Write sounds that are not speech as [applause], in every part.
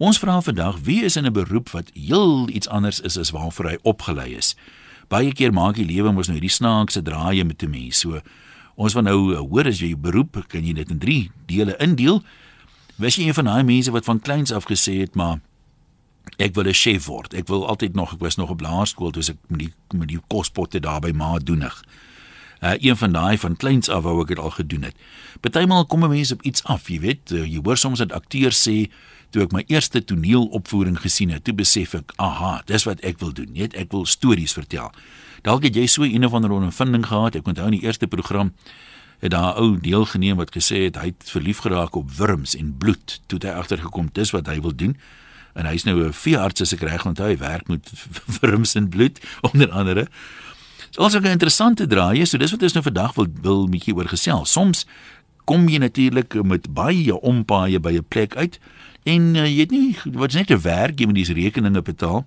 Ons vra vandag wie is in 'n beroep wat heel iets anders is as waarvoor hy opgelei is. Baie keer maak die lewe mos nou hierdie snaakse draaie met 'n mens. So ons wil nou hoor as jy jou beroep, kan jy dit in 3 dele indeel. Wes jy een van daai mense wat van kleins af gesê het maar ek wil 'n chef word. Ek wil altyd nog ek was nog op laerskool toe ek met die met die kospotte daar by ma doenig. Uh een van daai van kleins af wou ek dit al gedoen het. Partymal kom 'n mens op iets af, jy weet, uh, jy hoor soms dat akteurs sê toe ek my eerste toneelopvoering gesien het, toe besef ek, aha, dis wat ek wil doen. Net ek wil stories vertel. Dalk het jy so 'n of ander ondervinding gehad. Ek onthou in die eerste program het daar 'n ou deelgeneem wat gesê het hy het verlief geraak op wurms en bloed. Toe het hy agtergekom dis wat hy wil doen en hy's nou 'n veearts as ek reg onthou hy werk met [laughs] wurms en bloed [laughs] onder andere. So also 'n interessante draai, so dis wat ons nou vandag wil wil bietjie oor gesels. Soms kom jy natuurlik met baie ompaaie by 'n plek uit en uh, jy het nie wat's net 'n werk, jy moet dis rekeninge betaal.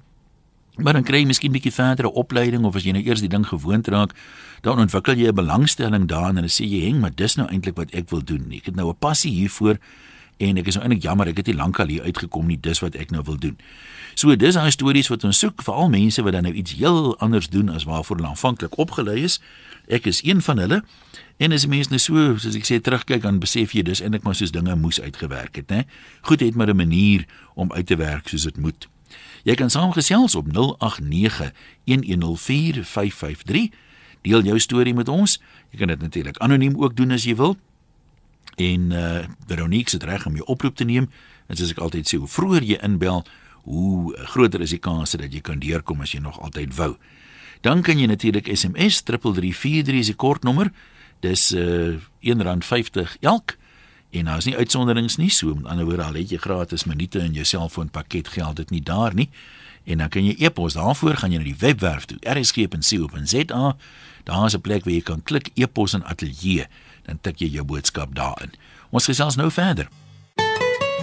Maar dan kry jy miskien 'n bietjie verdere opleiding of as jy nou eers die ding gewoond raak, dan ontwikkel jy 'n belangstelling daarin en dan sê jy, "Heng, maar dis nou eintlik wat ek wil doen. Ek het nou 'n passie hiervoor." en ek is nou eintlik jammer ek het nie lankal hier uitgekom nie dis wat ek nou wil doen. So dis daai stories wat ons soek vir al mense wat dan nou iets heel anders doen as waarvoor hulle aanvanklik opgelei is. Ek is een van hulle en as mense nou so soos ek sê terugkyk dan besef jy dis eintlik maar soos dinge moes uitgewerk het, né? Goed het maar 'n manier om uit te werk soos dit moet. Jy kan saamgesels op 0891104553. Deel jou storie met ons. Jy kan dit natuurlik anoniem ook doen as jy wil. En uh Veronique se reg om jou oproep te neem. En soos ek altyd sê, hoe vroeër jy inbel, hoe groter is die kans dat jy kan deurkom as jy nog altyd wou. Dan kan jy natuurlik SMS 3343 is die kortnommer. Dis uh R1.50 elk. En is nie uitsonderings nie, so met ander woorde al het jy gratis minute in jou selfoon pakket geld dit nie daar nie. En dan kan jy e-pos daarvoor gaan jy na die webwerf toe rsg.co.za. Daar is 'n plek waar jy kan klik e-pos in ateljee dan tik jy jou boodskap daarin. Ons gesels nou verder.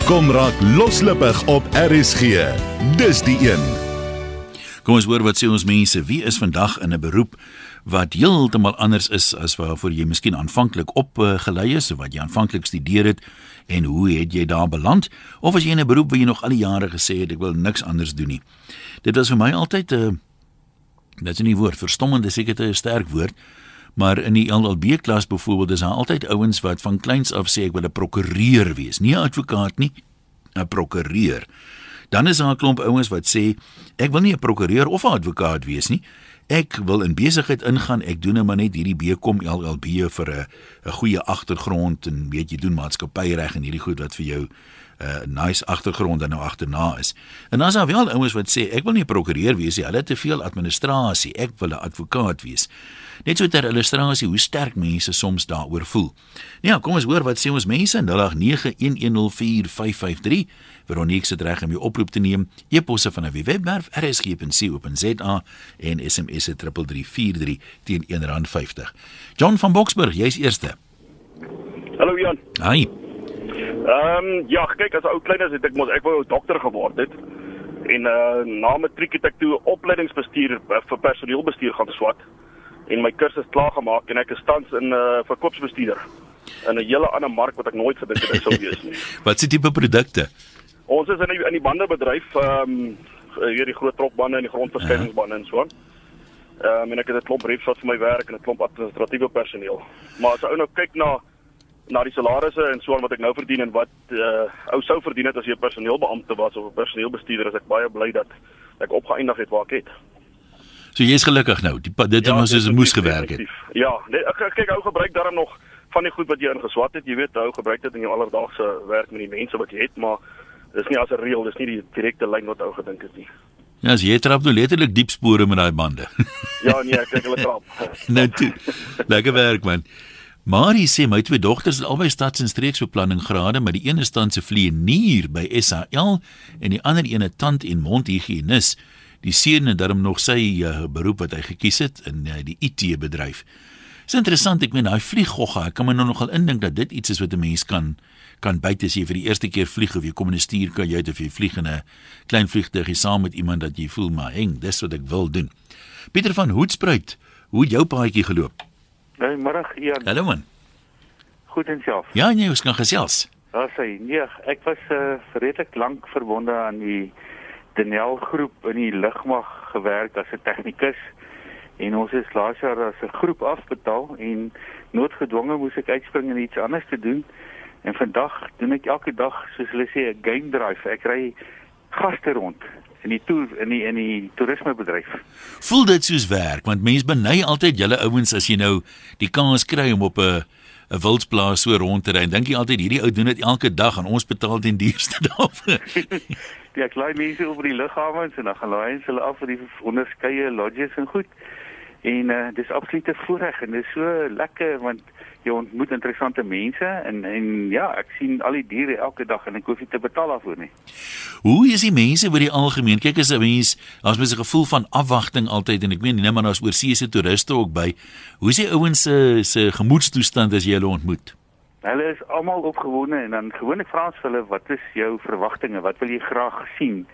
Kom raak loslippig op RSG. Dis die een. Kom ons hoor wat sê ons mense. Wie is vandag in 'n beroep wat heeltemal anders is as waarvoor jy miskien aanvanklik opgelei is of wat jy aanvanklik studeer het en hoe het jy daar beland? Of as jy in 'n beroep waar jy nog al die jare gesê het ek wil niks anders doen nie. Dit was vir my altyd 'n uh, dit is nie woord verstommende seker 'n sterk woord maar in die LLB klas byvoorbeeld is daar altyd ouens wat van kleins af sê ek wil 'n prokureur wees, nie 'n advokaat nie, 'n prokureur. Dan is daar 'n klomp ouens wat sê ek wil nie 'n prokureur of 'n advokaat wees nie. Ek wil in besigheid ingaan. Ek doen nou maar net hierdie BCom LLB vir 'n 'n goeie agtergrond en weet jy doen maatskappyreg en hierdie goed wat vir jou 'n uh, nice agtergrond dan nou agterna is. En dan is daar wel ouens wat sê ek wil nie prokureur wees nie. Hulle het te veel administrasie. Ek wil 'n advokaat wees. Net so ter illustrasie hoe sterk mense soms daaroor voel. Ja, kom ons hoor wat sê ons mense 0891104553. Veronique se reg om jou oproep te neem. E-posse van 'n webwerf rsg.co.za en SMS se 3343 teen R1.50. John van Boksburg, jy's eerste. Hallo Jan. Hi. Ehm um, ja, kyk as ou klein as het ek mos ek wou 'n dokter geword het. En uh na matriek het ek toe opleidingsbestuur uh, vir personeelbestuur gaan swat en my kursus klaar gemaak en ek is tans in 'n uh, verkoopsbestuurder in 'n hele ander mark wat ek nooit gedink het ek sou wees nie. [laughs] wat se tipe produkte? Ons is in die, in die bandebedryf, ehm um, hier die groot trokbande en die grondverskuivingsbande en so aan. Ehm um, en ek het 'n klomp reps wat vir my werk en 'n klomp administratiewe personeel. Maar as ou nou kyk na na die salarisse en so aan wat ek nou verdien en wat uh ou sou verdien het as jy 'n personeelbeampte was of 'n personeelbestuurder, is ek baie bly dat ek opgeëindig het waar ek het. So jy's gelukkig nou. Die dit ja, het ons soos moes gewerk het. Ja, nee, ek kyk ou gebruik daarom nog van die goed wat jy ingeswat het, jy weet, ou gebruik dit in jou alledaagse werk met die mense wat jy het, maar dis nie as 'n reël, dis nie die direkte lyn wat ou gedink het nie. Ja, as jy trap nou letterlik diep spore met daai bande. [laughs] ja, nee, ek kyk hulle trap. [laughs] nou toe. Lekker werk man. Marie sê my twee dogters het albei stads- en streeksbeplanning grade, maar die een is tans 'n vlieënier by SAL en die ander een 'n tand- en mondhygiënis die seun het darm nog sy uh, beroep wat hy gekies het in uh, die IT bedryf. Dis interessant, ek meen hy vlieg gogga. Ek kan my nou nogal indink dat dit iets is wat 'n mens kan kan buite as jy vir die eerste keer vlieg of jy kom in 'n stuurkajuit of jy vlieg in 'n klein vliegtuig saam met iemand dat jy voel maar eng, dis wat ek wil doen. Pieter van Hoedspruit, hoe jou paadjie geloop? Goeiemôre, Ian. Hallo man. Goed en self. Ja, nee, ons kan gesels. Daar sê nee, ek was uh, redelik lank verbonde aan die Denel groep in die lugmag gewerk as 'n tegnikus en ons is laas jaar as 'n groep afbetaal en noodgedwonge moes ek uitspring en iets anders te doen. En vandag doen ek elke dag soos hulle sê 'n game drive. Ek ry gaste rond in die toer in die in die toerismebedryf. Voel dit soos werk want mense beny altyd julle ouens as jy nou die kans kry om op 'n 'n wildsplaas so rond te ry. Dink jy altyd hierdie ou doen dit elke dag en ons betaal ten [laughs] duurste daarvoor. [laughs] Ja, klein mense oor die lughawens en dan gaan hulle hulle af vir die onderskeie lodges en goed. En uh, dis absoluut 'n voorreg en dis so lekker want jy ontmoet interessante mense en en ja, ek sien al die diere elke dag en ek hoef nie te betaal daarvoor nie. Hoe is die mense oor die algemeen? Kyk as 'n mens, daar's mens 'n gevoel van afwagting altyd en ek meen nie maar daar's oorseese toeriste ook by. Hoe is die ouens se se gemoedstoestand as jy hulle ontmoet? Hulle is almal opgewonde en dan gewoonlik vra ons vir hulle wat is jou verwagtinge? Wat wil jy graag sien?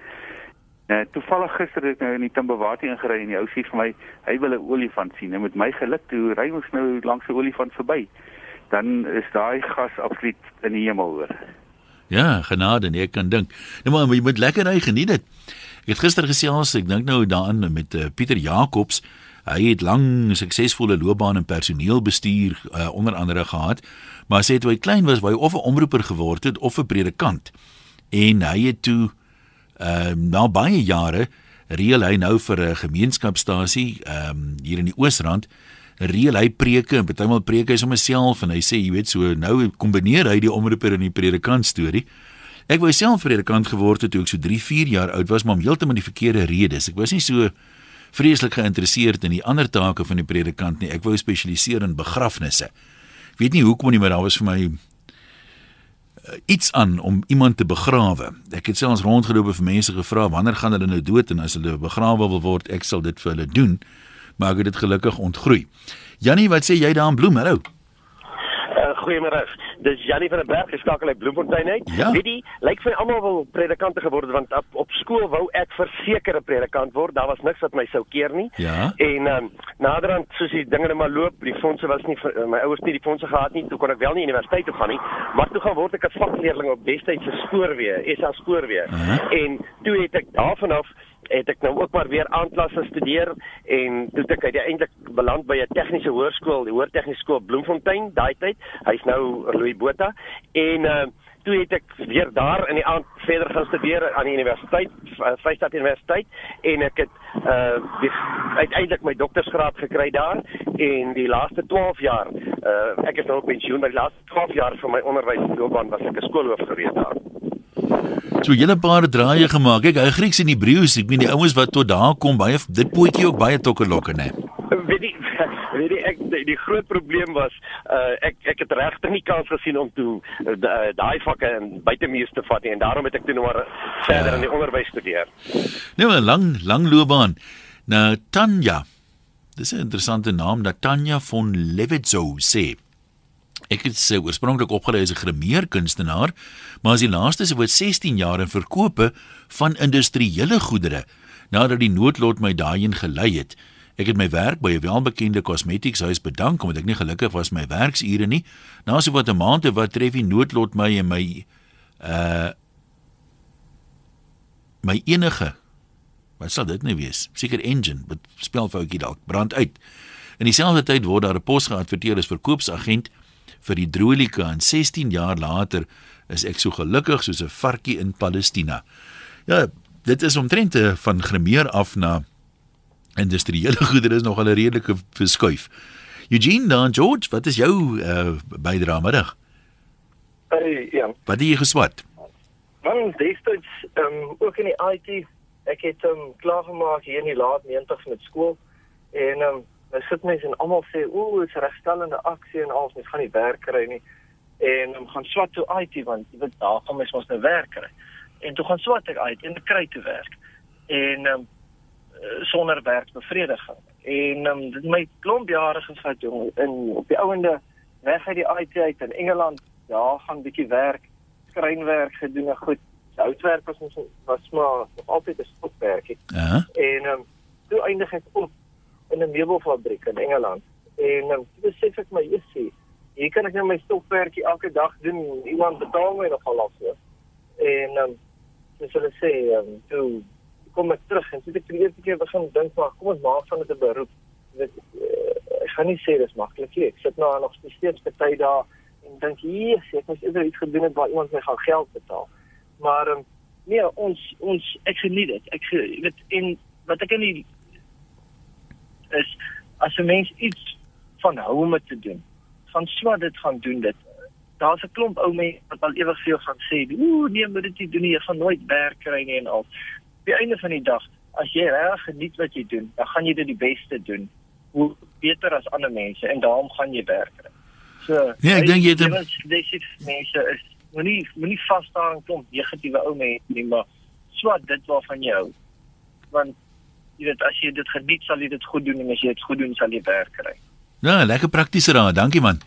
Nou toevallig gister het ek nou in die Tambawati ingery en die ou sê vir my hy wil 'n olifant sien. En met my geluk toe ry ons nou langs 'n olifant verby. Dan is daai gas absoluut in die hemel hoor. Ja, genade, nee, ek kan dink. Nou maar jy moet lekker ry, geniet dit. Ek het gister gesels, ek dink nou daaraan met uh, Pieter Jacobs. Hy het lang suksesvolle loopbaan in personeelbestuur uh, onder andere gehad, maar sê toe hy klein was, wou hy of 'n omroeper geword het of 'n predikant. En hy het toe ehm uh, na baie jare reël hy nou vir 'n gemeenskapstasie ehm um, hier in die Oosrand reël hy preke en partymal preek hy sommer self en hy sê jy weet so nou kombineer hy die omroeper en die predikant storie. Ek wou self predikant geword het toe ek so 3, 4 jaar oud was, maar om heeltemal die verkeerde redes. Ek was nie so vreeslik geïnteresseerd in die ander take van die predikant nie. Ek wou spesialiseer in begrafnisse. Ek weet nie hoekom nie, maar daar was vir my iets aan om iemand te begrawe. Ek het selfs rondgeloop en vir mense gevra wanneer gaan hulle nou dood en as hulle begrawe wil word, ek sal dit vir hulle doen. Maar ek het dit gelukkig ontgroei. Jannie, wat sê jy daar in Bloem? Hallo. Goeiemôre. Dis Janie van der Berg, geskakel uit Bloemfontein uit. Ja. Weet jy, lyk vir almal wil predikante geword want op, op skool wou ek versekerde predikant word. Daar was niks wat my sou keer nie. Ja. En ehm um, naderhand soos die dinge net maar loop, die fondse was nie vir, uh, my ouers nie die fondse gehad nie, toe kon ek wel nie universiteit toe gaan nie. Maar toe gaan word ek 'n vakleerling op destydse spoorweë, SA spoorweë. Uh -huh. En toe het ek daarvan af het ek nou ook maar weer aanklasse studeer en toe het ek uiteindelik beland by 'n tegniese hoërskool, die Hoërtegniese Skool Bloemfontein daai tyd. Hy's nou Louis Botha en uh toe het ek weer daar in die aand verder gaan studeer aan die universiteit, Vryheid Universiteit en ek het uh die, uiteindelik my doktorsgraad gekry daar en die laaste 12 jaar uh ek is nou op pensioen, maar die laaste 12 jaar van my onderwysloopbaan was ek 'n skoolhoof gewees daar. So julle paar draaie gemaak. Kyk, hy Grieks en Hebreëus, ek meen die ouens wat tot daar kom, baie dit pootjie ook baie tokkelokke, né? Weet jy, [laughs] weet jy ek die, die groot probleem was uh ek ek het regtig nie kans gesien om toe uh, daai vakke in buitemuur te vat nie en daarom het ek toe nog maar verder Ja. in die onderwys studeer. Nou 'n lang lang loopbaan. Nou Tanya. Dis 'n interessante naam, Natanya von Levetzow sê. Ek het se oorspronklik opgelei as 'n grimeer kunstenaar, maar as die laaste se wat 16 jaar in verkope van industriële goedere nadat die noodlot my daarheen gelei het. Ek het my werk by 'n welbekende kosmetiekhuis bedank omdat ek nie gelukkig was met my werksure nie. Na so wat 'n maand wat tref die noodlot my en my uh my enige wat sal dit nou wees? Seker engine, wat spelfoutjie dalk brand uit. In dieselfde tyd word daar 'n pos geadverteer as verkoopsagent vir die Drolika en 16 jaar later is ek so gelukkig soos 'n varkie in Palestina. Ja, dit is omtrent eh, van grimeer af na industriële [laughs] goedere is nog 'n redelike verskuif. Eugene dan George, wat is jou uh, bydrae middag? Hey, ja. Wat het jy geswat? Man, destyds ehm um, ook in die IT, ek het ehm um, klaar gemaak hier in die laat 90s met skool en ehm um, nou sit mense en almal sê, "Ooh, dit is 'n regstellende aksie en al, mens gaan nie werk kry nie." En um, gaan swat toe IT want jy weet daar gaan mens mos nou werk kry. En toe gaan swat ek IT en ek kry toe werk. En um, sonder werksbevrediging. En ehm um, dit my klomp jare gevat jong in op die ouende weg uit die IT uit in Engeland. Ja, gaan bietjie werk, skrynwerk gedoen en goed. Houtwerk was ons was maar altyd 'n stokwerkie. Ja. En ehm um, toe eindig ek op in 'n meubelfabriek in Engeland. En ehm toe besef ek my, jessie, hier kan ek net my stokperdjie elke dag doen. Iemand betaal my nogal af so. En ehm um, sê, ehm um, toe kom ek terug en toe ek vir die eerste keer begin dink maar kom ons maak van dit 'n beroep. Dit uh, ek gaan nie sê dis maklik nie. Ek sit nou nog steeds party daar en dink hier, ek moet eerder iets gedoen het waar iemand my gaan geld betaal. Maar ehm um, nee, ons ons ek geniet dit. Ek weet en wat ek in die is as 'n mens iets van hou om te doen, van swat dit gaan doen dit. Daar's 'n klomp ou mense wat al ewig jou gaan sê, "Ooh, nee, moet dit nie doen nie, jy gaan nooit werk kry nie en al." Die einde van die dag, as jy reg geniet wat jy doen, dan gaan jy dit die beste doen. Hoe beter as ander mense en daarom gaan jy werk kry. So, Ja, ek dink jy het 'n- dis mense is moenie moenie vas staan aan klomp negatiewe ou mense nie, maar swat dit waarvan jy hou. Want jy weet as jy dit geniet, sal jy dit goed doen en as jy dit goed doen, sal jy werk kry. Ja, lekker praktiese raad. Dankie man.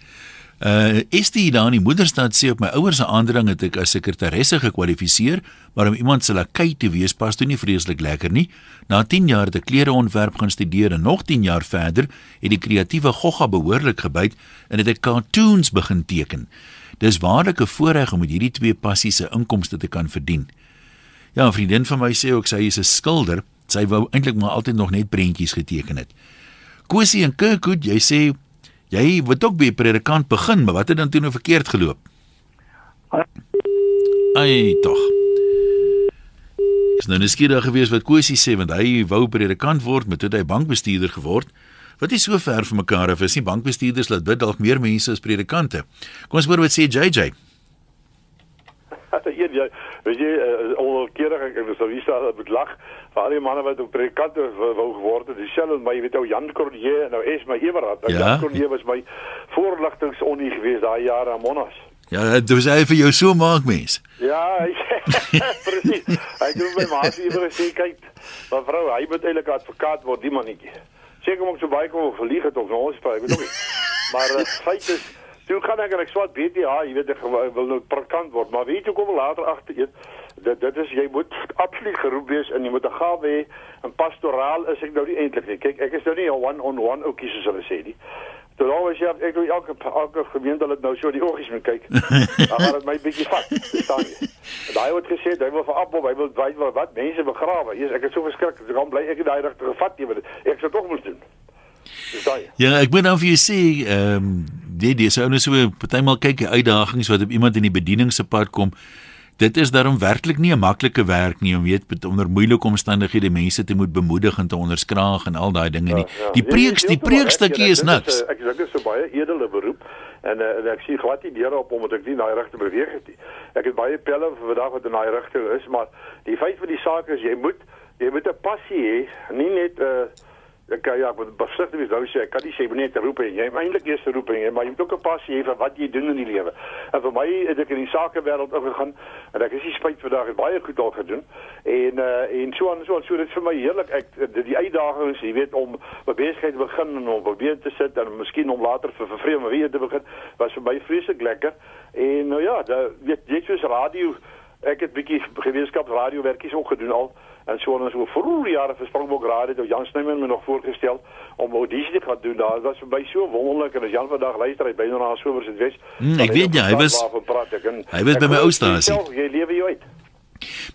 Uh Estie daar in die moederstad sê op my ouers se aandring het ek as sekretaresse gekwalifiseer, maar om iemand se lakai te wees pas toe nie vreeslik lekker nie. Na 10 jaar het ek klereontwerp gaan studeer en nog 10 jaar verder het die kreatiewe gogga behoorlik gebyt en het ek cartoons begin teken. Dis waarlik 'n voorreg om met hierdie twee passies se inkomste te kan verdien. Ja, 'n vriendin van my sê ook sy is 'n skilder. Sy wou eintlik maar altyd nog net prentjies geteken het. Kosie en Kirkwood, jy sê jy wil ook by 'n predikant begin, maar wat het dan toe nou verkeerd geloop? Ai, tog. Is nou nuuskierig geweest wat Kosie sê want hy wou predikant word, maar toe het hy bankbestuurder geword. Wat is so ver van mekaar af is nie bankbestuurders laat bid dalk meer mense as predikante. Kom ons hoor wat sê JJ. Een jy, weet jy, uh, onkeerig ek het so wie staan met lag. Vir al die manne wat op predikante wou geword het, dieselfde my, jy weet ou Jan Cordier en nou is my Everard. Nou, Ja. Jan Cordier was my voorligtingsonie geweest daai jare aan Monas. Ja, dit was hy vir jou so maak mens. Ja, [laughs] presies. Hy het my ma se ewer gesê kyk, maar vrou, hy moet eintlik advokaat word, die mannetjie. Seker om so baie kom verlieg het of ons vir, ek weet ook nie. Maar uh, feit is Toe gaan ek en ek swat BTA, jy weet ek wil nou prakant word, maar weet jy kom later agter eet. Dit dit is jy moet absoluut geroep wees en jy moet 'n gawe hê. En pastoraal is ek nou nie eintlik nie. Kyk, ek is nou nie 'n one-on-one ouetjie soos hulle sê nie. Al was jy ek doe elke elke gemeente hulle nou so die oogies moet kyk. [laughs] Dan gaan dit my bietjie vat, verstaan jy? Daai wat gesê, hy wil vir Appel, hy wil weet wat, wat mense begrawe. Jesus, ek is so verskrik, ek gaan bly ek het daai regte gevat jy weet. Ek sou tog moes doen. Verstaan jy? Ja, ek moet dan vir jou sê, ehm um, dit dis ou nou so partymal kyk die uitdagings wat op iemand in die bediening se pad kom. Dit is daarom werklik nie 'n maklike werk nie om weet onder moeilike omstandighede mense te moet bemoedig en te onderskraag en al daai dinge nie. Die preek die preekstukkie is niks. Ek dink dit is 'n baie edele beroep en uh, en ek sien glad nie deure op omdat ek nie daai rigting beweeg het nie. Ek het baie pelle vir vandag wat in daai rigting is, maar die feit van die saak is jy moet jy moet 'n passie hê, nie net 'n uh, ek ja, met besigtig is nou sê ek kan nie sê moet net roep en jy moet eintlik eers roep en jy maar jy moet ook 'n passie hê vir wat jy doen in die lewe. En vir my het ek in die sakewêreld ingegaan en ek is nie spyt vandag het baie goed al gedoen. En uh, en so aan so aan so dit vir my heerlik. Ek die, die uitdagings jy weet om 'n besigheid te begin en om probeer te sit en miskien om later vir vir vreemde weer te begin was vir my vreeslik lekker. En nou ja, da weet jy soos radio ek het bietjie gemeenskapsradio werkies ook gedoen al en so ons so vroeë jare vir Springbok Radio het Jan Snyman my nog voorgestel om audisie te gaan doen daar was vir my so wonderlik en as Jan vandag luister hy byna na somer se Wes Mm, ek weet jy, hy was- hy was by my ou stasie. jy lewe jy uit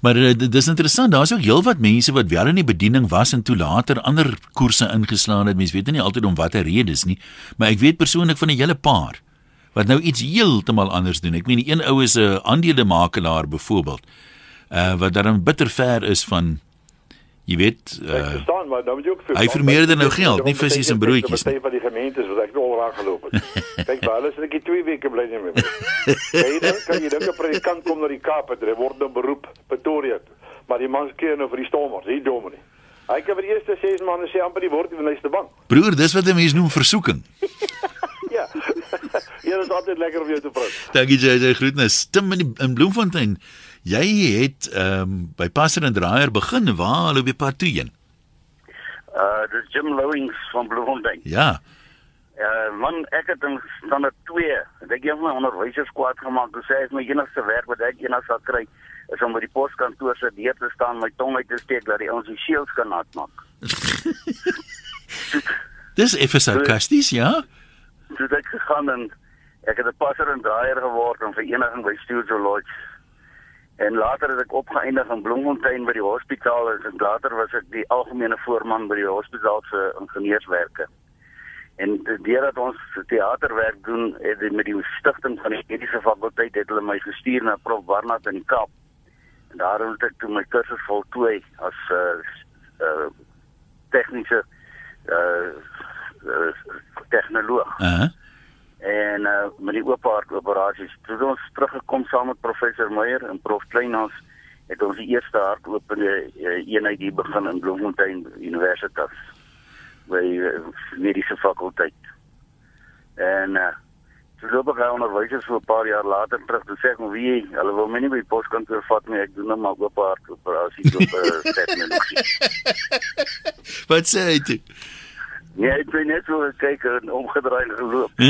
Maar uh, dit is interessant, daar's ook heelwat mense wat wel in die bediening was en toe later ander koerse ingeslaan het. Mense weet nie altyd om watter redes nie, maar ek weet persoonlik van 'n hele paar wat nou iets heeltemal anders doen. Ek meen die een ou is 'n aandelemakelaar byvoorbeeld. Uh wat dan bitter ver is van jy weet Ek uh verstaan, maar dan moet jy ook hy vermeerder nou geld, nie visies en broodjies nie. nie. van die gemeentes wat ek al raak geloop het. [laughs] Kyk, maar hulle sê ek het 2 weke bly nie meer. Jy dink kan jy dink 'n predikant kom na die Kaap en hy word nou beroep Pretoria toe. Maar die man skeer nou vir die stormers, hier dominee. Hy kan vir die eerste 6 maande sê amper die woord in die laaste bank. broer, dis wat 'n mens noem versoeking. [laughs] Ja. [laughs] ja, dit is altyd lekker om jou te praat. Dankie JJ groetnis. Tim in, die, in Bloemfontein. Jy het ehm um, by Passer en Draaier begin. Waar loop jy pad toe heen? Uh dis Jim Lowings van Bloemfontein. Ja. Uh man, ek het in standaard 2, ek het een van my onderwysers kwaad gemaak. Hy sê hy is my enigste werk wat ek eendag sal kry is om by die poskantoor se deur te staan, my tong uit te steek dat die ons die seels kan nat maak. [laughs] Dis effe sarkasties, ja? Toe het ek gegaan en Ek het 'n passer en draaier geword in vereniging by Studio Lodge. En later het ek opgeëindig in Bloemfontein by die hospitaal en later was ek die algemene voorman by die hospitaal se ingenieurswerke. En deurdat ons teaterwerk doen het met die stigting van die mediese fakulteit het hulle my gestuur na Prof Barnard in die Kaap. En daar het ek toe my kursus voltooi as 'n uh, uh, tegniese uh, uh, tegnoloog. Uh -huh. En uh, met die oop hart operasies. Toe ons teruggekom saam met professor Meyer en prof Kleinhans het ons die eerste hartopende uh, eenheid hier begin in Bloemfontein Universiteit by uh, mediese fakulteit. En uh, toe loop ek aan onderwysers so 'n paar jaar later terug te sê ek wie hulle wil my nie by poskantoor vat nie ek doen nou maar oop hart operasies op [laughs] uh, tegnologie. Wat sê hy toe? Nee, ek het net so gekyk en omgedraai en geloop. [laughs]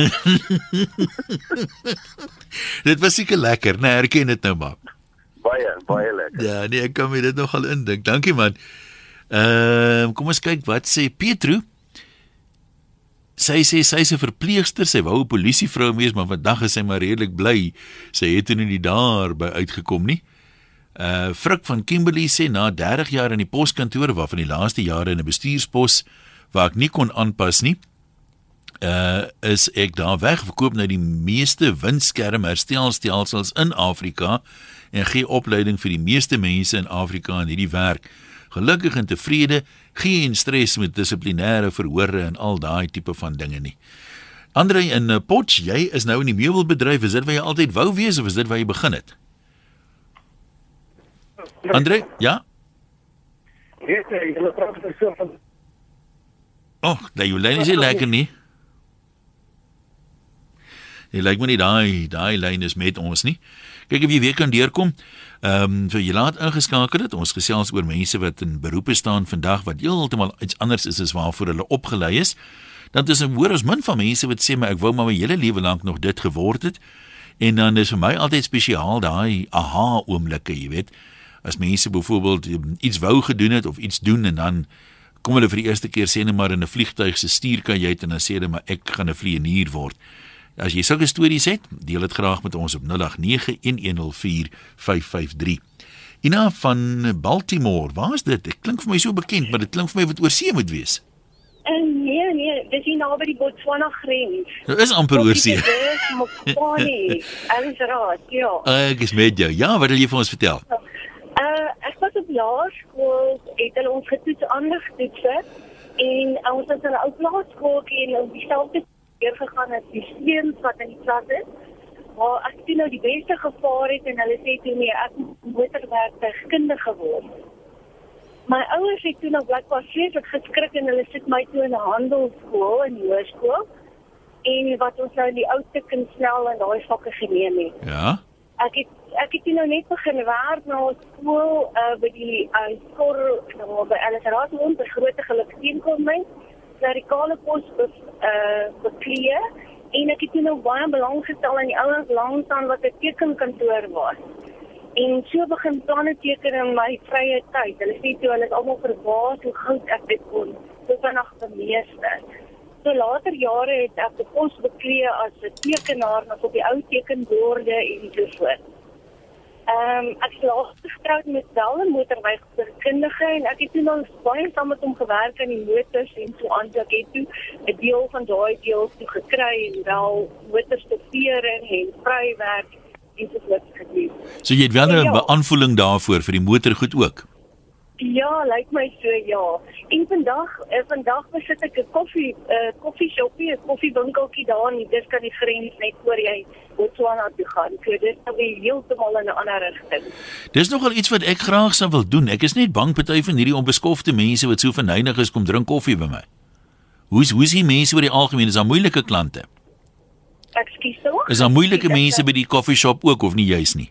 dit was seker lekker? Nee, herken dit nou maar. Baie, baie lekker. Ja, nee, ek kan my dit nogal indink. Dankie man. Ehm, uh, kom ons kyk wat sê Petro. Sy sê sy's 'n verpleegster, sy wou 'n polisievrou wees, maar vandag is sy maar redelik bly. Sy het toe nie daar by uitgekom nie. Uh Frik van Kimberley sê na 30 jaar in die poskantoor waarvan die laaste jare in 'n bestuurspos waar ek nie kon aanpas nie. Uh is ek daar weg verkoop nou die meeste windskermherstelstelsels in Afrika en gee opleiding vir die meeste mense in Afrika in hierdie werk. Gelukkig en tevrede, geen stres met dissiplinêre verhore en al daai tipe van dinge nie. Andre in uh, Potch, jy is nou in die meubelbedryf, is dit waar jy altyd wou wees of is dit waar jy begin het? Andre, ja? Weet jy, hulle praat van so van Oh, daai jou lyn is nie lekker nie. Jy lyk my nie daai daai lyn is met ons nie. Kyk of jy weer kan deurkom. Ehm um, vir jy laat ingeskakel het. Ons gesels oor mense wat in beroepe staan vandag wat heeltemal iets anders is as waarvoor hulle opgelei is. Dan is 'n hoor ons min van mense wat sê maar ek wou maar my hele lewe lank nog dit geword het. En dan is vir my altyd spesiaal daai aha oomblikke, jy weet. As mense byvoorbeeld iets wou gedoen het of iets doen en dan kom hulle vir die eerste keer sê net maar in 'n vliegtuig se stuurkajuit en dan sê hulle maar ek gaan 'n vlieënier word. As jy sulke stories het, deel dit graag met ons op 0891104553. Ina van Baltimore, waar is dit? Dit klink vir my so bekend, maar dit klink vir my wat oor see moet wees. En nee nee, dis hier naby die Botswana grens. Dit is amper oor see. Mopani. Alles raak, ja. Ek is met jou. Ja, wat wil jy vir ons vertel? Uh ek was op laerskool, het hulle ons getoets aanlig toetse en uh, ons het in 'n ou plaaskoolkie en ons dieselfde deur gegaan as die seuns wat in die klas is. Maar ek sien nou die beste gevaar het en hulle sê toe nee, ek moet motorwerktuigkundige geword. My ouers het toe nou blijkbaar vreeslik geskrik en hulle sit my toe in 'n handelsskool in die hoërskool en wat ons nou in die ou tik en snel en daai vakke geneem het. Ja. Ek het ek het nou net begin werk na skool uh, by die uh, skool nou by Alice Raadmond by Grote Geluk teenkoming klerikale pos be, uh, beklee en ek het nou baie belang gestel aan die ouens langstaan wat 'n tekenkantoor was. En so begin planne teken in my vrye tyd. Hulle sê toe hulle is almal verbaas hoe goed ek dit kon. Dit was nog die meeste. So later jare het ek die pos beklee as 'n tekenaar nog op die ou tekenborde en so voort. Ehm um, ek slaag getroud met wel 'n motorwegkundige en ek het toe nog baie saam met hom gewerk aan die motors en so aan dat ek toe 'n deel van daai deel toe gekry en wel motorstofering en vrywerk en so voort gedoen. So jy het wel 'n ja. beaanvoeling daarvoor vir die motorgoed ook. Ja, lyk my so ja. En vandag, eh, vandag besit ek 'n koffie, 'n uh, koffieshopie, 'n koffiewinkeltjie daar in dis kan die grens net voor jy Botswana toe gaan. So dit is nou heeltemal in 'n ander rigting. Dis nogal iets wat ek graag sou wil doen. Ek is net bang party van hierdie onbeskofte mense wat so verneig is kom drink koffie by my. Hoe's hoe's die mense oor die algemeen is daar moeilike klante? Ekskuus tog. Is daar moeilike mense by die koffieshop ook of nie juis nie?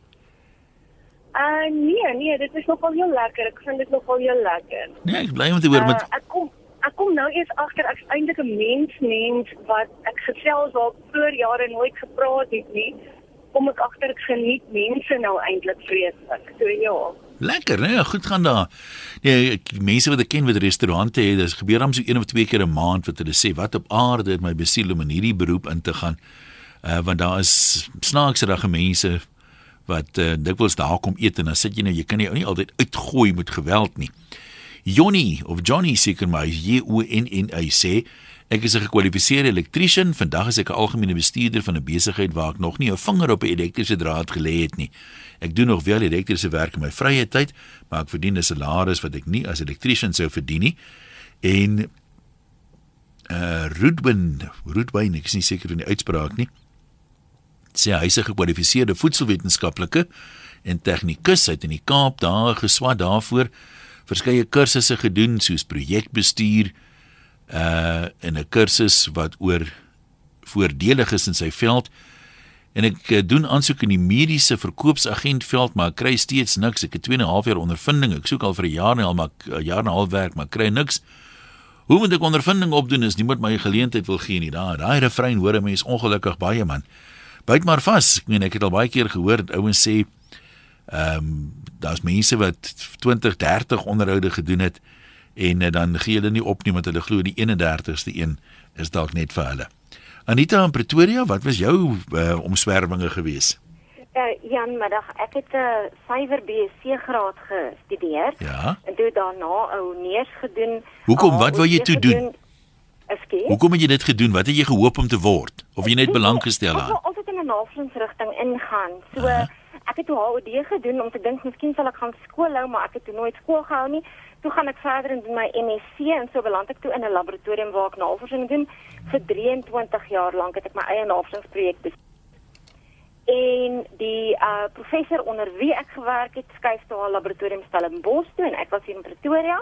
Uh nee, nee, dit is nogal heel lekker. Ek vind dit nogal heel lekker. Nee, ek bly om te hoor met uh, ek kom ek kom nou eers agter ek's eintlik 'n mens mens wat ek gesels waar voor jare nooit gepraat het nie. Kom ek agter ek geniet mense nou eintlik vreeslik. So ja. Lekker, nee, goed gaan daar. Nee, ek, mense wat ek ken wat restaurante het, dit gebeur hom so een of twee keer 'n maand wat hulle sê wat op aarde het my besiel om in hierdie beroep in te gaan. Uh want daar is snaakse rage mense wat uh, dikwels daar kom eet en dan sit jy nou jy kan nie, nie altyd uitgooi met geweld nie. Johnny of Johnny seker maar J O N N Y sê ek is 'n gekwalifiseerde elektriesien. Vandag is ek 'n algemene bestuurder van 'n besigheid waar ek nog nie 'n vinger op 'n elektriese draad gelê het nie. Ek doen nog wel elektriese werk in my vrye tyd, maar ek verdien 'n salaris wat ek nie as elektriesien sou verdien nie. En uh Rudwin, Rudwin, ek is nie seker van die uitspraak nie. Sê hy is 'n gekwalifiseerde voedselwetenskaplike en tegnikus uit in die Kaap daar geswat daarvoor verskeie kursusse gedoen soos projekbestuur uh en 'n kursus wat oor voordelig is in sy veld. En ek uh, doen aansoek in die mediese verkoopsagentveld maar ek kry steeds niks. Ek het 2 en 'n half jaar ondervinding. Ek soek al vir 'n jaar en al maar 'n jaar en 'n half werk maar kry niks. Hoe moet ek ondervinding opdoen as niemand my geleentheid wil gee nie. Daai daai refrein hoor 'n mens ongelukkig baie man byt maar vas ek meen ek het al baie keer gehoor dat ouens sê ehm um, daar's mense wat 20, 30 onderhoude gedoen het en uh, dan gee hulle nie op nie want hulle glo die 31ste een is dalk net vir hulle. Anita in Pretoria, wat was jou uh, omswervinge gewees? Uh, Jan, middag. Ek het 'n uh, suiwer BSc graad gestudeer. Ja. En toe daarna 'n honeurs gedoen. Hoekom? Wat wou jy toe doen? Ekskuus. Hoekom het jy dit gedoen? Wat het jy gehoop om te word? Of jy net belang gestel aan? In 'n navorsingsrigting ingaan. So uh -huh ek het toe HOD gedoen om te dink miskien sal ek gaan skool hou, maar ek het toe nooit skool gehou nie. Toe gaan ek verder en doen my MSc en so beland ek toe in 'n laboratorium waar ek navorsing doen vir 23 jaar lank het ek my eie navorsingsprojek bestuur. En die uh professor onder wie ek gewerk het, skuif toe haar laboratorium Stellenbosch toe en ek was hier in Pretoria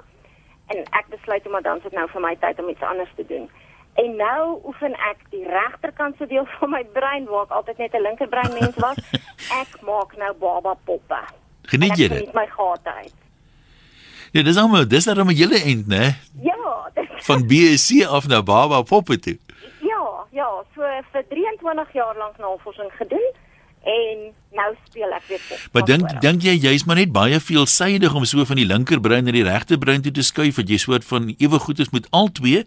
en ek besluit om dan sit nou vir my tyd om iets anders te doen. En nou oefen ek die regterkant se deel [laughs] van my brein waar ek altyd net 'n linkerbrein mens was. [laughs] Ek maak nou baba poppe. Geniet jy dit? Ek my gate uit. Ja, dis almal, dis dan 'n hele eind, né? Ja, [laughs] dis van BSc af na baba poppe toe. Ja, ja, so vir 23 jaar lank navorsing gedoen en nou speel ek weer pop. Maar dink dink jy jy's maar net baie veelsidig om so van die linkerbrein na die regterbrein toe te skuif, dat jy soort van ewe goed is met al twee?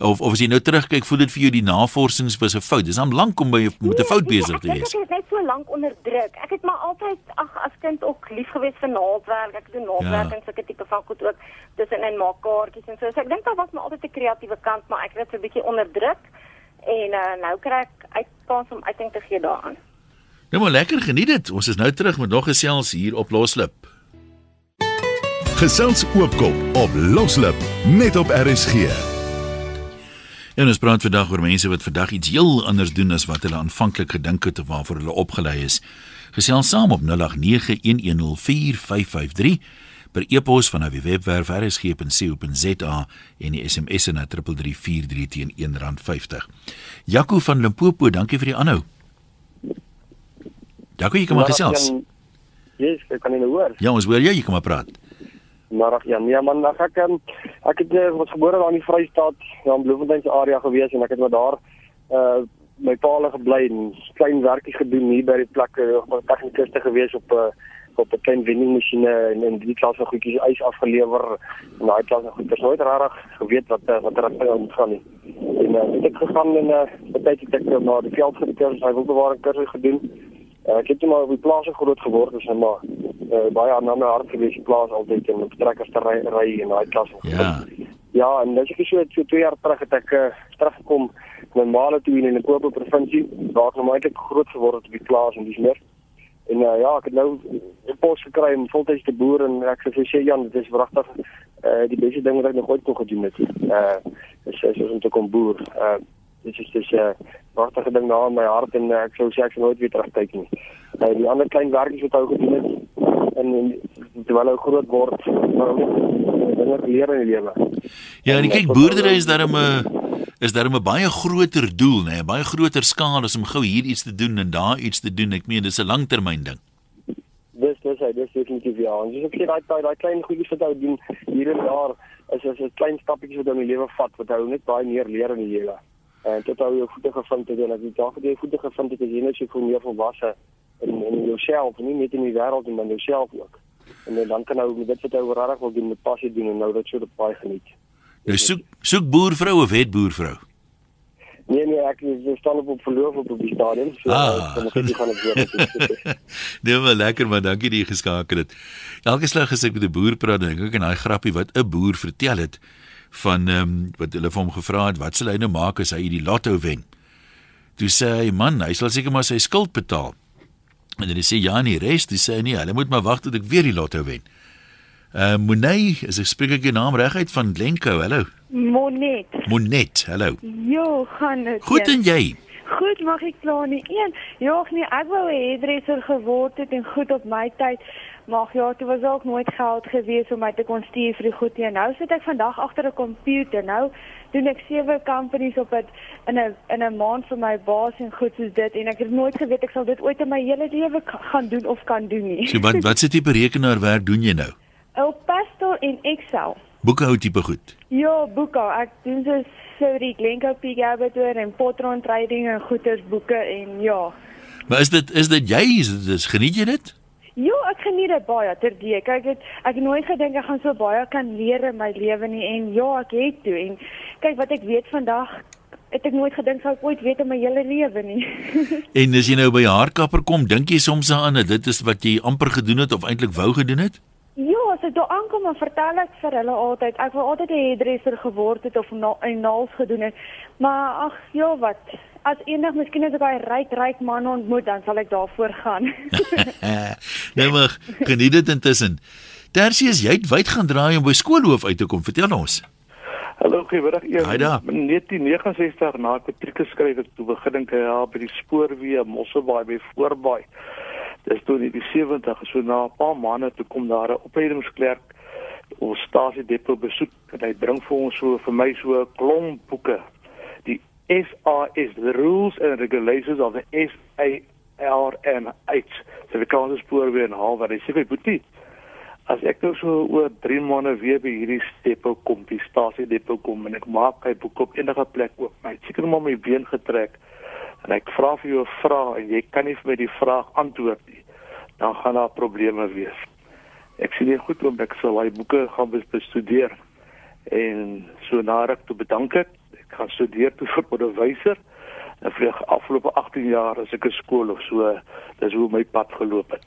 Of of as jy nou terugkyk, voel dit vir jou die navorsings was 'n fout. Dis am lank om by met 'n fout nee, besig te wees. Ek het net so lank onder druk. Ek het maar altyd ag as kind ook lief gewees vir naaldwerk. Ek doen naaldwerk ja. en sulke tipe van goed ook tussenin maak kaartjies en so. So ek dink daar was maar altyd 'n kreatiewe kant, maar ek het dit 'n bietjie onder druk. En uh, nou kry ek uit kans om uiting te gee daaraan. Nou maar lekker geniet dit. Ons is nou terug met nog gesels hier op Loslip. Gesels oopkop op Loslip net op RSG. En ons praat vandag oor mense wat vandag iets heel anders doen as wat hulle aanvanklik gedink het of waarvoor hulle opgelei is. Gesels saam op 0891104553 per e-pos van die webwerf rsg.co.za en die SMS na 3343 teen R1.50. Jaco van Limpopo, dankie vir die aanhou. Jaco, jy kom maar gesels. Ja, ek kan nie hoor. Ja, ons hoor jou, jy kom maar praat. Maar ja, nee man, ek ek, ek het uh, was gebore daar in die Vrystaat, ja, in Bloemfontein se area gewees en ek het maar daar uh my paal gebly en klein werkies gedoen hier by die plek uh, op tegnikus te gewees op 'n uh, op 'n klein vendingmasjiene en in die klas van goedjies ys afgelewer en daai klas van goeders nooit rarig geweet wat wat er aan gaan nie. En uh, ek het gegaan en uh, baie tyd het ek na die veld gekom, hy wil bewaring kursus gedoen. Uh, ek het maar op die plaas groot geword, dus maar uh, baie aan my hart gewees die plaas altyd en op trekkers te ry ry en daai klas. Ja. Ja, en dis ek so so 2 jaar terug het ek uh, teruggekom na Male toe in die Limpopo provinsie. Daar het my eintlik groot geword op die plaas en dis meer. En uh, ja, ek het nou 'n pos gekry om voltyds te boer en ek sê sê Jan, dit is wragtig uh, die beste ding wat ek nog ooit kon gedoen het. Uh, is, is om te kom boer. Uh, dit is dis 'n uh, wragtige ding na in my hart en uh, ek sou sê ek sal nooit weer terugkyk nie. Uh, die ander klein werkies wat hy gedoen het en, en terwyl hy groot word, maar dinge geleer in die lewe. Ja, en kyk boerdery is daarom 'n is daarom 'n baie groter doel, nê, nee, baie groter skaal as om gou hier iets te doen en daar iets te doen. Ek meen dis 'n langtermyn ding. Dis dis hy, dis definitief ja. En dis ek sê daai daai klein goedjies wat hy doen hier en daar is is 'n klein stappie wat hom in die lewe vat wat hy net baie meer leer in die lewe. En tot hy jou voete gevind het en as jy daar vir jou voete gevind het, is jy net so veel meer volwasse in in jouself, nie net in die wêreld en dan jouself ook. En dan kan nou met dit wat jy regtig wil doen met passie doen en nou dit so baie geniet. Nou soek soek boervrou of het boervrou? Nee nee, ek is staan op op verloof op die stadion. So Ah. ek gaan ek weer. [laughs] nee, maar lekker man, dankie dat jy geskakel het. Elke slag as ek met 'n boer praat, dink ek aan daai grappie wat 'n boer vertel het van ehm um, wat hulle vir hom gevra het, wat sal hy nou maak as hy die lotto wen? Toe sê hy, man, hy sal seker maar sy skuld betaal. En dan sê ja, nee, res, dis sê nee, hulle moet maar wag tot ek weer die lotto wen. Uh Monet, as ek spreek ek jou naam reguit van Glencoe. Hallo. Monet. Monet, hallo. Jo, gaan dit. Goed en jy? Goed, mag ek kla nie. Een, ja, nee, ek wou 'n hairdresser geword het en goed op my tyd. Maar ja, toe was ook nooit geld gewees om my te kon stuur vir die goed nie. Nou sit ek vandag agter 'n komputer. Nou doen ek sewe companies op dit in 'n in 'n maand vir my baas en goed soos dit en ek het nooit geweet ek sal dit ooit in my hele lewe gaan doen of kan doen nie. So wat wat se tipe rekenaarwerk doen jy nou? [laughs] Op Pastel en Excel. Boekhou tipe goed. Ja, boeke. Ek doen so so die Glencoe Peak Abattoir en Potron Trading en goeders boeke en ja. Maar is dit is dit jy? Is dit is, geniet jy dit? Ja, ek geniet dit baie terdee. Kyk, het, ek het nooit gedink ek gaan so baie kan leer in my lewe nie en ja, ek het toe en kyk wat ek weet vandag het ek nooit gedink sou ek ooit weet in my hele lewe nie. [laughs] En as jy nou by 'n haarkapper kom, dink jy soms daaraan dat dit is wat jy amper gedoen het of eintlik wou gedoen het? ja, as ek daar aankom en vertel ek vir hulle altyd ek wou altyd 'n hairdresser geword het of na, 'n nails gedoen het. Maar ag, ja, wat As eendag miskien as ek daai ryk ryk man ontmoet, dan sal ek daarvoor gaan. [laughs] nou maar geniet dit intussen. Tersius, jy het wyd gaan draai om by skoolhoof uit te kom. Vertel ons. Hallo, goeiemiddag. Haai daar. In 1969 na ek matriek geskryf het, toe begin ek ja by die spoorweë Mosselbaai by Voorbaai. Dis toe in die 70 so na 'n paar maande toe kom daar 'n opleidingsklerk ons stasie depot besoek en hy bring vir ons so vir my so 'n klomp boeke. Die SAS, the rules and regulations of the SARNH. So die Kaapse spoorweë en haal wat hy sê, "Boetie, As ek nou so oor 3 maande weer by hierdie depot kom, die stasie depot kom en ek maak hy boek op enige plek oop, my seker maar my been getrek en ek vra vir jou 'n vraag en jy kan nie vir my die vraag antwoord nie, dan gaan daar probleme wees. Ek sien nie goed om ek sal daai boeke gaan bes- bestudeer en so na ruk toe bedank ek. Gaan studeer toe vir onderwyser. En vir die afgelope 18 jaar as ek 'n skool of so, dis hoe my pad geloop het.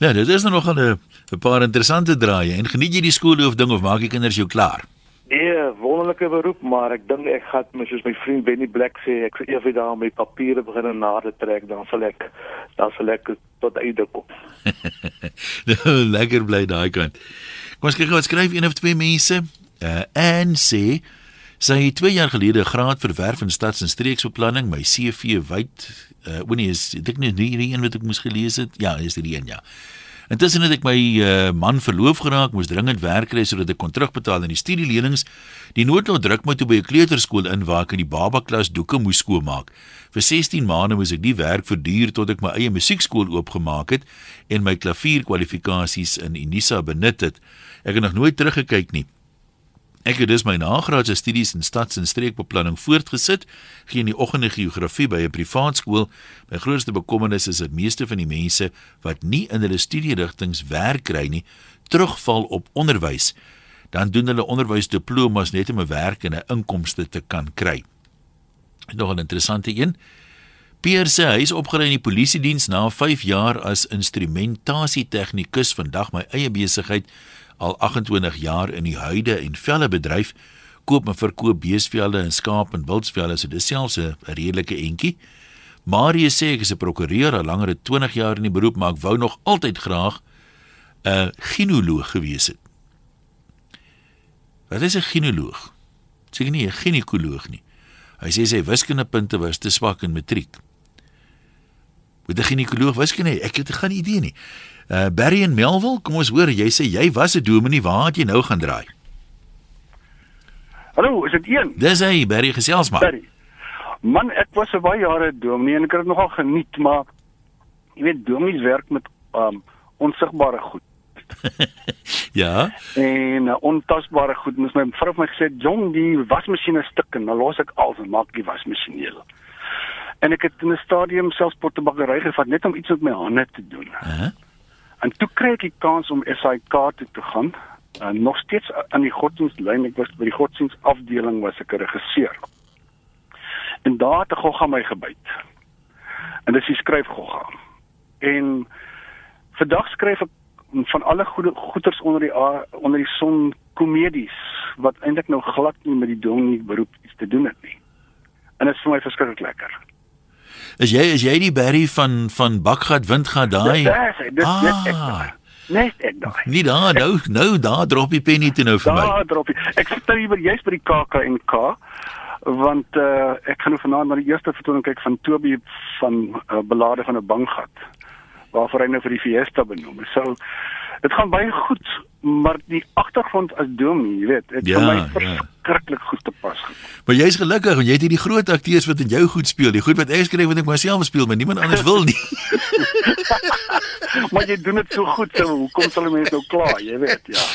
Nou, dit is nou nogal 'n 'n paar interessante draaie. En geniet jy die skoolhoof ding of maak die kinders jou klaar? Nee, wonderlike beroep, maar ek dink ek gaan my soos my vriend Benny Black sê, ek sal eendag daar my papiere begin nader trek, dan sal ek dan sal ek tot einde kom. [laughs] nou, lekker bly daai kant. Kom ons kyk gou wat skryf een of twee mense. Uh Ann sê sy het 2 jaar gelede 'n graad verwerf in stads- en streeksbeplanning, my CV wyd. Uh o nee, is dink nie hierdie een wat ek moes gelees het. Ja, is dit die een ja. Intussen het ek my uh, man verloof geraak, moes dringend werk kry sodat ek kon terugbetaal aan die studielenings. Die noodlot druk my toe by 'n kleuterskool in waar ek in die baba klas doeke moes skoonmaak. Vir 16 maande moes ek die werk verduur tot ek my eie musiekskool oopgemaak het en my klavierkwalifikasies in Unisa benut het. Ek het nog nooit teruggekyk nie. Ek het dus my nagraadse studies in stads- en streekbeplanning voortgesit, gee in die oggende geografie by 'n privaat skool. My grootste bekommernis is dat meeste van die mense wat nie in hulle studierigtings werk kry nie, terugval op onderwys. Dan doen hulle onderwysdiplomas net om 'n werk en 'n inkomste te kan kry. Nog 'n interessante een. Pierre sê hy is opgelei in die polisie diens na 5 jaar as instrumentasietegnikus, vandag my eie besigheid al 28 jaar in die huide en velle bedryf, koop en verkoop beesvelle en skaap en wildsvelle, so dis selfs 'n redelike entjie. Marie sê ek is 'n prokureur al langer as 20 jaar in die beroep, maar ek wou nog altyd graag 'n gineoloog gewees het. Wat is 'n gineoloog? Seker nie 'n ginekoloog nie. Hy sê sy wiskundepunte was te swak in matriek. Moet 'n ginekoloog wiskunde hê? Ek het geen idee nie. Uh Barry en Melville, kom ons hoor, jy sê jy was 'n dominee, waar het jy nou gaan draai? Hallo, is dit een? Dis hy, Barry gesels maar. Barry. Man, ek was vir baie jare dominee en ek het dit nogal geniet, maar jy weet dominees werk met um onsigbare goed. [laughs] Ja. En uh, ontasbare goed. Mens my vrou het my gesê, "Jong, die wasmasjien is stuk en dan los ek al en maak die wasmasjien heel." En ek het in 'n stadium selfs pottebakkery gevat net om iets met my hande te doen. Uh -huh. En toe kry ek die kans om SAIK toe te gaan. Uh, nog steeds aan die godsdienstlyn, ek was by die godsdienstafdeling was ek 'n regisseur. En daar het gogga my gebyt. En dis die skryfgogga. En vandag skryf ek van alle goeie goeters onder die onder die son komedies wat eintlik nou glad nie met die dominee beroep iets te doen het nie. En dit is vir my verskriklik lekker. Is jy is jy die Barry van van Bakgat Windgat daai? Ja, dis Ah. net ek daar. Net ek daar. Nie daar nou nou daar drop die penny toe nou vir my. Daar drop jy. Ek sit nou hier juist by die KAK&K want uh, ek gaan nou vanaand na die eerste vertoning kyk van Toby van uh, Belade van 'n Banggat waarvoor hy nou vir die Fiesta benoem is. So dit gaan baie goed, maar die agtergrond as dominee, jy weet, het Ja, vir my ja. verskriklik goed te pas gekom. Maar jy's gelukkig want jy het hierdie groot akteurs wat in jou goed speel. Die goed wat ek skryf wat ek myself speel, maar niemand anders wil nie. [laughs] maar jy doen dit so goed, so hoekom sal mense nou kla, jy weet, ja.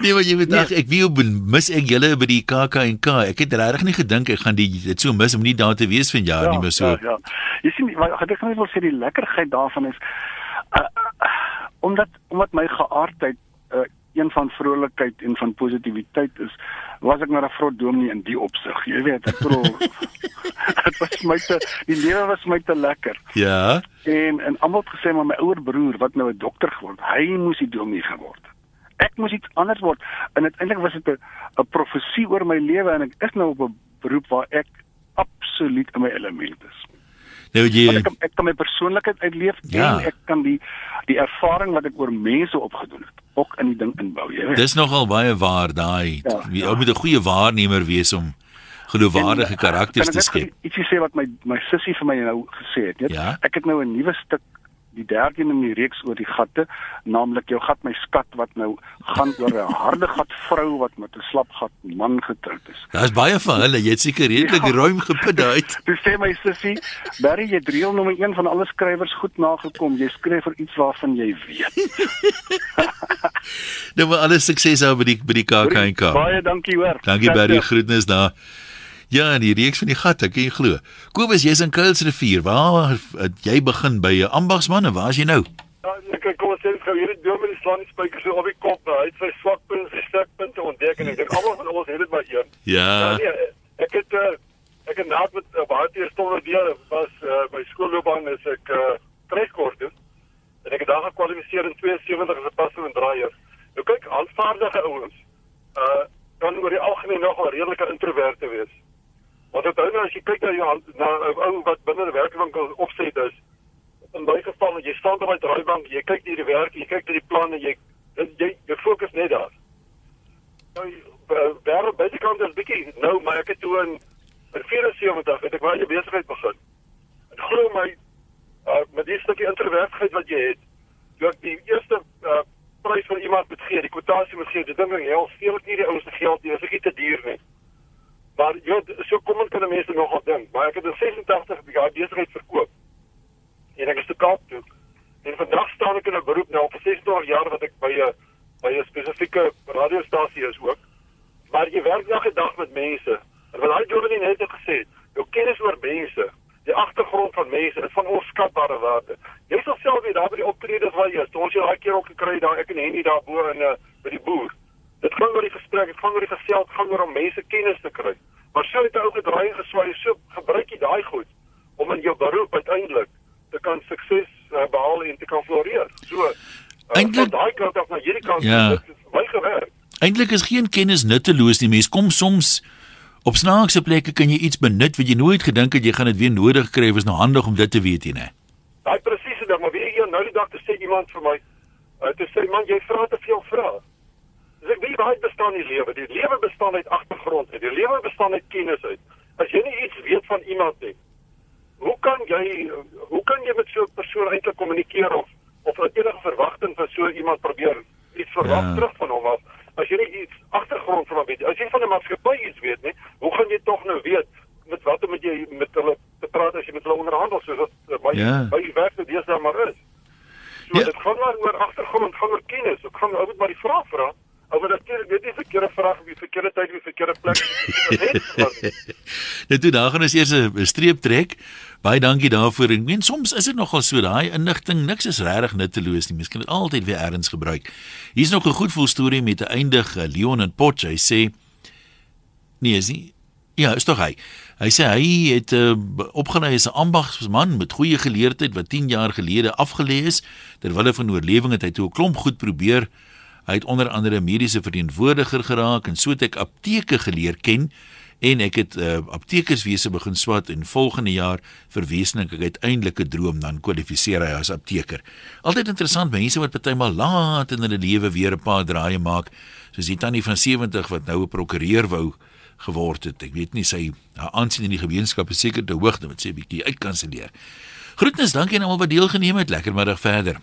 Nee, maar jy weet ag, ek wie mis ek julle by die KAK&K. Ek het regtig nie gedink ek gaan die dit so mis om nie daar te wees van jaar nie, maar so. Ja, ja. Jy sien, wat ek net wil sê die lekkerheid daarvan is uh, uh, omdat omdat my geaardheid uh, een van vrolikheid en van positiwiteit is, was ek maar 'n vrot dominee in die opsig. Jy weet, ek bedoel [laughs] dit was my te die lewe was my te lekker. Ja. En en almal het gesê maar my ouer broer wat nou 'n dokter geword, hy moes die dominee geword. het. Ek moes iets anders word. En uiteindelik was dit 'n 'n profesie oor my lewe en ek is nou op 'n beroep waar ek absoluut in my element is. Nou Want jy ek kan, ek kan my persoonlikheid uitleef Ja. en ek kan die die ervaring wat ek oor mense opgedoen het ook in die ding inbou, jy weet. Dis nogal baie waar daai. Ja, Jy ou moet 'n goeie waarnemer wees om geloofwaardige karakters Kan te ek net skep. ietsie sê wat my my sussie vir my nou gesê het, weet? Ja? Ek het nou 'n nuwe stuk die derde in die reeks oor die gatte, naamlik jou gat my skat wat nou gaan oor 'n harde gat vrou wat met 'n slap gat man getroud is. Daar's baie van hulle. Jy het seker redelik Ja. ruim geput uit. [laughs] Toe sê my sussie, "Barry, jy het reël nommer 1 van alle skrywers goed nagekom. Jy skryf vir iets waarvan jy weet." [laughs] Nou maar alles sukses daar by die by die KAK&K. Baie dankie hoor. Dankie Barry, groetnis daar. Ja, in die reeks van die gat, ek kan jy glo. Kobus, jy's in Kuilsrivier. Waar het jy begin by 'n ambagsman en waar is jy nou? Ja, ek kom ons sê gou hierdie dominee slaan die spykers so op die kop. nou. Hy het sy swakpunte, sy sterkpunte ontdek en ek dink almal van ons het dit maar een. Ja. nee, ek het uh, ek het naad met uh, baie teer stomme weer was uh, by skoolloopbaan is ek uh, trekkoers doen. En ek het daar gekwalifiseer in 72 as 'n passer en draaier. Nou kyk, aanvaardige ouens uh kan oor die algemeen nogal redelike introverte wees. Want onthou nou as jy kyk na jou na 'n ou wat binne 'n werkwinkel opset is, in baie gevalle jy staan op die draaibank, jy kyk na die werk, jy kyk na die planne, jy jy jy fokus net daar. Nou eh, daar buitekant is bietjie nou, maar ek het toe in in 74 het ek baie besigheid begin. En glo my uh, met die stukkie introvertheid wat jy het, toe ek die eerste uh, prys vir iemand moet gee, die kwotasie moet gee, die ding ding hel, steel ek nie die ouste geld nie, as ek nie te duur nie. Maar jy so kom ek kan mense nogal dink, maar ek het in 86 jaar besigheid verkoop. En ek is te Kaap toe. En vandag staan ek in 'n beroep nou vir 26 jaar wat ek by 'n by 'n spesifieke radiostasie is ook. Maar jy werk dag en dag met mense. En wat hy Jordan net het gesê, jou kennis oor mense, die agtergrond van mense is van onskatbare waarde. Jy sal self weer daar by die optredes waar jy is. Ons het daai keer ook gekry daar ek en Henny daar bo in uh, by die boer. Dit gaan oor die gesprek, dit gaan oor die gesels, dit gaan oor om mense kennis te kry. Maar so het hy ook gedraai en geswaai, so gebruik jy daai goed om in jou beroep uiteindelik te kan sukses uh, behaal en te kan floreer. So uh, Eintlik- van daai kant af na hierdie kant, Ja. dit is baie gewerk. Eintlik is geen kennis nutteloos nie. Mens kom soms op snaakse plekke kan jy iets benut wat jy nooit gedink het jy gaan dit weer nodig kry. Was nou handig om dit te weet, jy, né? Daai presiese ding, maar weet jy nou die dag te sê iemand vir my, uh, te sê man jy vra te veel vrae. Ek weet baie bestaan die lewe. Die lewe bestaan uit agtergrond uit. Die lewe bestaan uit kennis uit. As jy nie iets weet van iemand nie, hoe kan jy hoe kan jy met so 'n persoon eintlik kommunikeer of of enige verwagting van so iemand probeer iets verwag Ja. terug van hom af? As jy nie iets agtergrond van hom weet, as jy van 'n maatskappy iets weet nie, hoe gaan jy tog nou weet met wat moet jy met hulle te praat as jy met hulle onderhandel soos wat uh, baie Ja. baie werk dit deesdae maar is. So Ja. dit gaan maar oor agtergrond, gaan oor kennis. Ek gaan ou moet maar die vraag vra. Ou wat natuurlik dit is 'n verkeerde vraag op die verkeerde tyd op die verkeerde plek. Net [laughs] toe daar gaan ons eers 'n streep trek. Baie dankie daarvoor. Ek meen soms is dit nogal so daai inligting niks is regtig nutteloos nie. Mens kan dit altyd weer elders gebruik. Hier's nog 'n goed voel storie met 'n eindig eh, Leon en Potch. Hy sê Nee, is nie. Ja, is tog hy. Hy sê hy het uh, opgelei as 'n ambagsman met goeie geleerdheid wat 10 jaar gelede afgelê is. Terwyl van oorlewing het hy toe 'n klomp goed probeer. Hy het onder andere mediese verteenwoordiger geraak en so het ek apteke geleer ken en ek het uh, aptekerswese begin swat en volgende jaar verwesenlik ek uiteindelik 'n droom dan kwalifiseer hy as apteker. Altyd interessant mense wat partymal laat in hulle lewe weer 'n paar draaie maak, soos die tannie van 70 wat nou 'n prokureur wou geword het. Ek weet nie sy haar aansien in die gemeenskap is seker te hoog, moet sy 'n bietjie uitkanselleer. Groetnis, dankie aan almal wat deelgeneem het. Lekker middag verder.